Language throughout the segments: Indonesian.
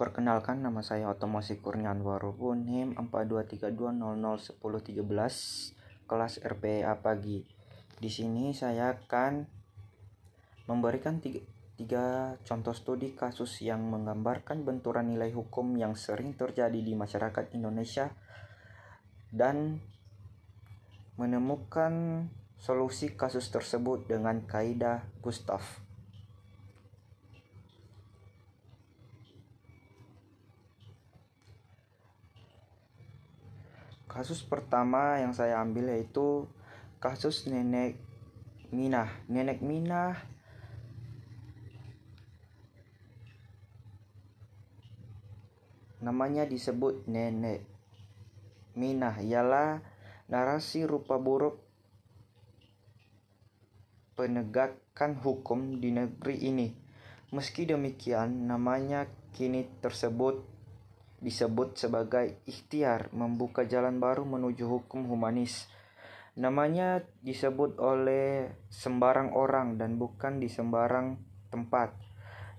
Perkenalkan nama saya Otomosi Kurnian Warubun NIM 4232001013 kelas RPA pagi. Di sini saya akan memberikan tiga, tiga contoh studi kasus yang menggambarkan benturan nilai hukum yang sering terjadi di masyarakat Indonesia dan menemukan solusi kasus tersebut dengan kaidah Gustav. Kasus pertama yang saya ambil yaitu kasus nenek Minah. Nenek Minah namanya disebut nenek Minah ialah narasi rupa buruk penegakan hukum di negeri ini. Meski demikian, namanya kini tersebut disebut sebagai ikhtiar membuka jalan baru menuju hukum humanis. Namanya disebut oleh sembarang orang dan bukan di sembarang tempat.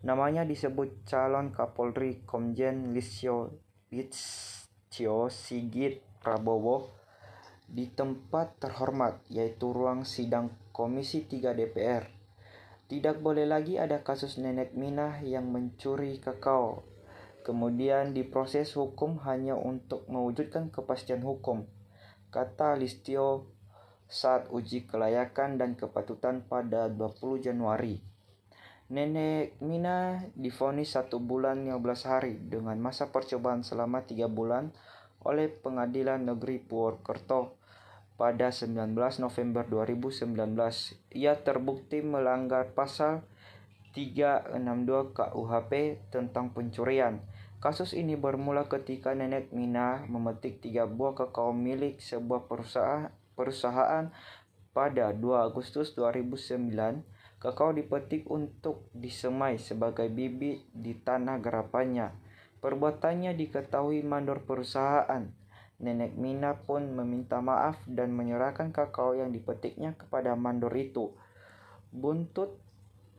Namanya disebut calon Kapolri Komjen Listio Listio Sigit Prabowo di tempat terhormat yaitu ruang sidang Komisi 3 DPR. Tidak boleh lagi ada kasus nenek Minah yang mencuri kakao kemudian diproses hukum hanya untuk mewujudkan kepastian hukum, kata Listio saat uji kelayakan dan kepatutan pada 20 Januari. Nenek Mina difonis satu bulan 15 hari dengan masa percobaan selama tiga bulan oleh Pengadilan Negeri Purwokerto pada 19 November 2019. Ia terbukti melanggar pasal 362 KUHP tentang pencurian Kasus ini bermula ketika nenek Mina memetik tiga buah kakao milik sebuah perusahaan, perusahaan pada 2 Agustus 2009. Kakao dipetik untuk disemai sebagai bibit di tanah garapannya. Perbuatannya diketahui mandor perusahaan. Nenek Mina pun meminta maaf dan menyerahkan kakao yang dipetiknya kepada mandor itu. Buntut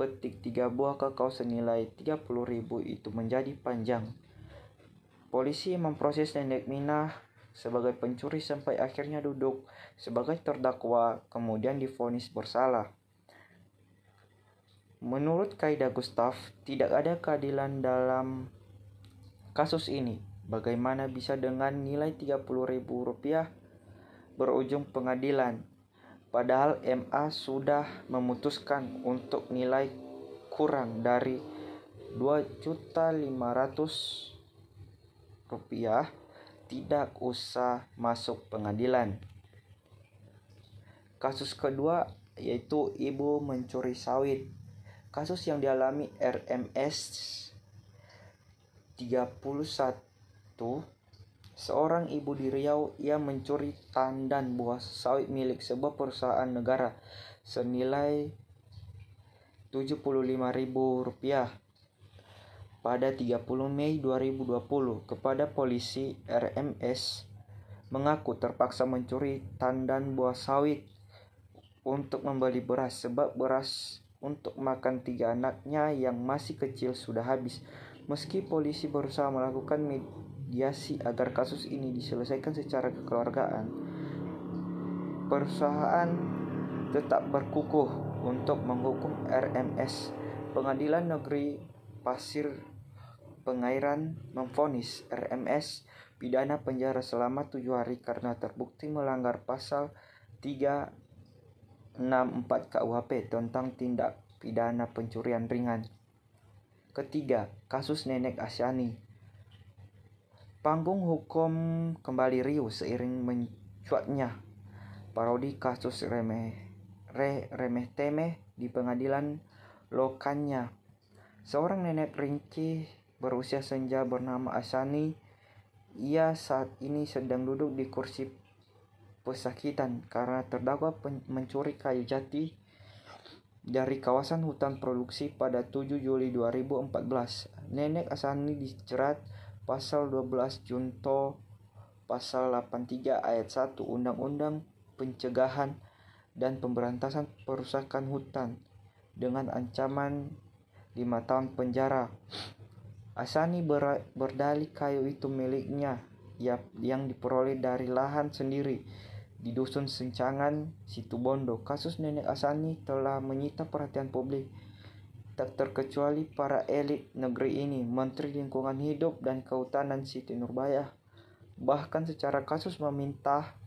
petik tiga buah kakao senilai 30.000 itu menjadi panjang. Polisi memproses nenek Minah sebagai pencuri sampai akhirnya duduk sebagai terdakwa kemudian difonis bersalah. Menurut kaidah Gustav, tidak ada keadilan dalam kasus ini. Bagaimana bisa dengan nilai Rp30.000 berujung pengadilan? Padahal MA sudah memutuskan untuk nilai kurang dari 2.500 rupiah tidak usah masuk pengadilan. Kasus kedua yaitu ibu mencuri sawit. Kasus yang dialami RMS 31 Seorang ibu di Riau ia mencuri tandan buah sawit milik sebuah perusahaan negara senilai Rp75.000 pada 30 Mei 2020 kepada polisi RMS mengaku terpaksa mencuri tandan buah sawit untuk membeli beras sebab beras untuk makan tiga anaknya yang masih kecil sudah habis. Meski polisi berusaha melakukan mediasi agar kasus ini diselesaikan secara kekeluargaan, perusahaan tetap berkukuh untuk menghukum RMS. Pengadilan Negeri Pasir Pengairan memfonis RMS pidana penjara selama tujuh hari karena terbukti melanggar pasal 364 KUHP tentang tindak pidana pencurian ringan. Ketiga, kasus Nenek Asyani. Panggung hukum kembali riuh seiring mencuatnya parodi kasus remeh re, remeh temeh di pengadilan Lokanya. Seorang nenek ringkih berusia senja bernama Asani. Ia saat ini sedang duduk di kursi pesakitan karena terdakwa mencuri kayu jati dari kawasan hutan produksi pada 7 Juli 2014. Nenek Asani dicerat pasal 12 Junto pasal 83 ayat 1 Undang-Undang Pencegahan dan Pemberantasan Perusakan Hutan dengan ancaman 5 tahun penjara Asani ber berdalih kayu itu miliknya yang diperoleh dari lahan sendiri di Dusun Sencangan, Situbondo. Kasus Nenek Asani telah menyita perhatian publik, tak terkecuali para elit negeri ini, Menteri Lingkungan Hidup dan Kehutanan Siti Nurbaya. Bahkan secara kasus meminta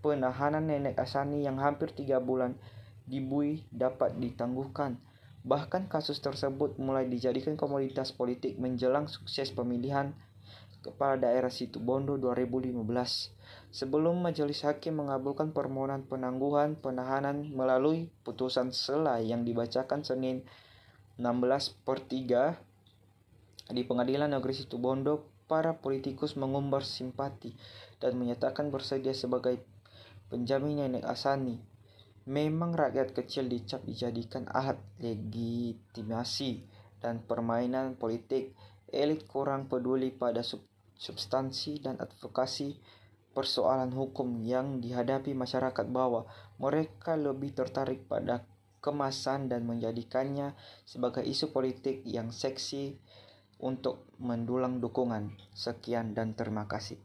penahanan Nenek Asani yang hampir tiga bulan di Bui dapat ditangguhkan. Bahkan kasus tersebut mulai dijadikan komoditas politik menjelang sukses pemilihan kepala daerah Situbondo 2015. Sebelum majelis hakim mengabulkan permohonan penangguhan penahanan melalui putusan sela yang dibacakan Senin 16 per 3 di Pengadilan Negeri Situbondo, para politikus mengumbar simpati dan menyatakan bersedia sebagai penjamin Nenek Asani Memang rakyat kecil dicap dijadikan alat legitimasi dan permainan politik. Elit kurang peduli pada sub substansi dan advokasi persoalan hukum yang dihadapi masyarakat bawah. Mereka lebih tertarik pada kemasan dan menjadikannya sebagai isu politik yang seksi untuk mendulang dukungan. Sekian dan terima kasih.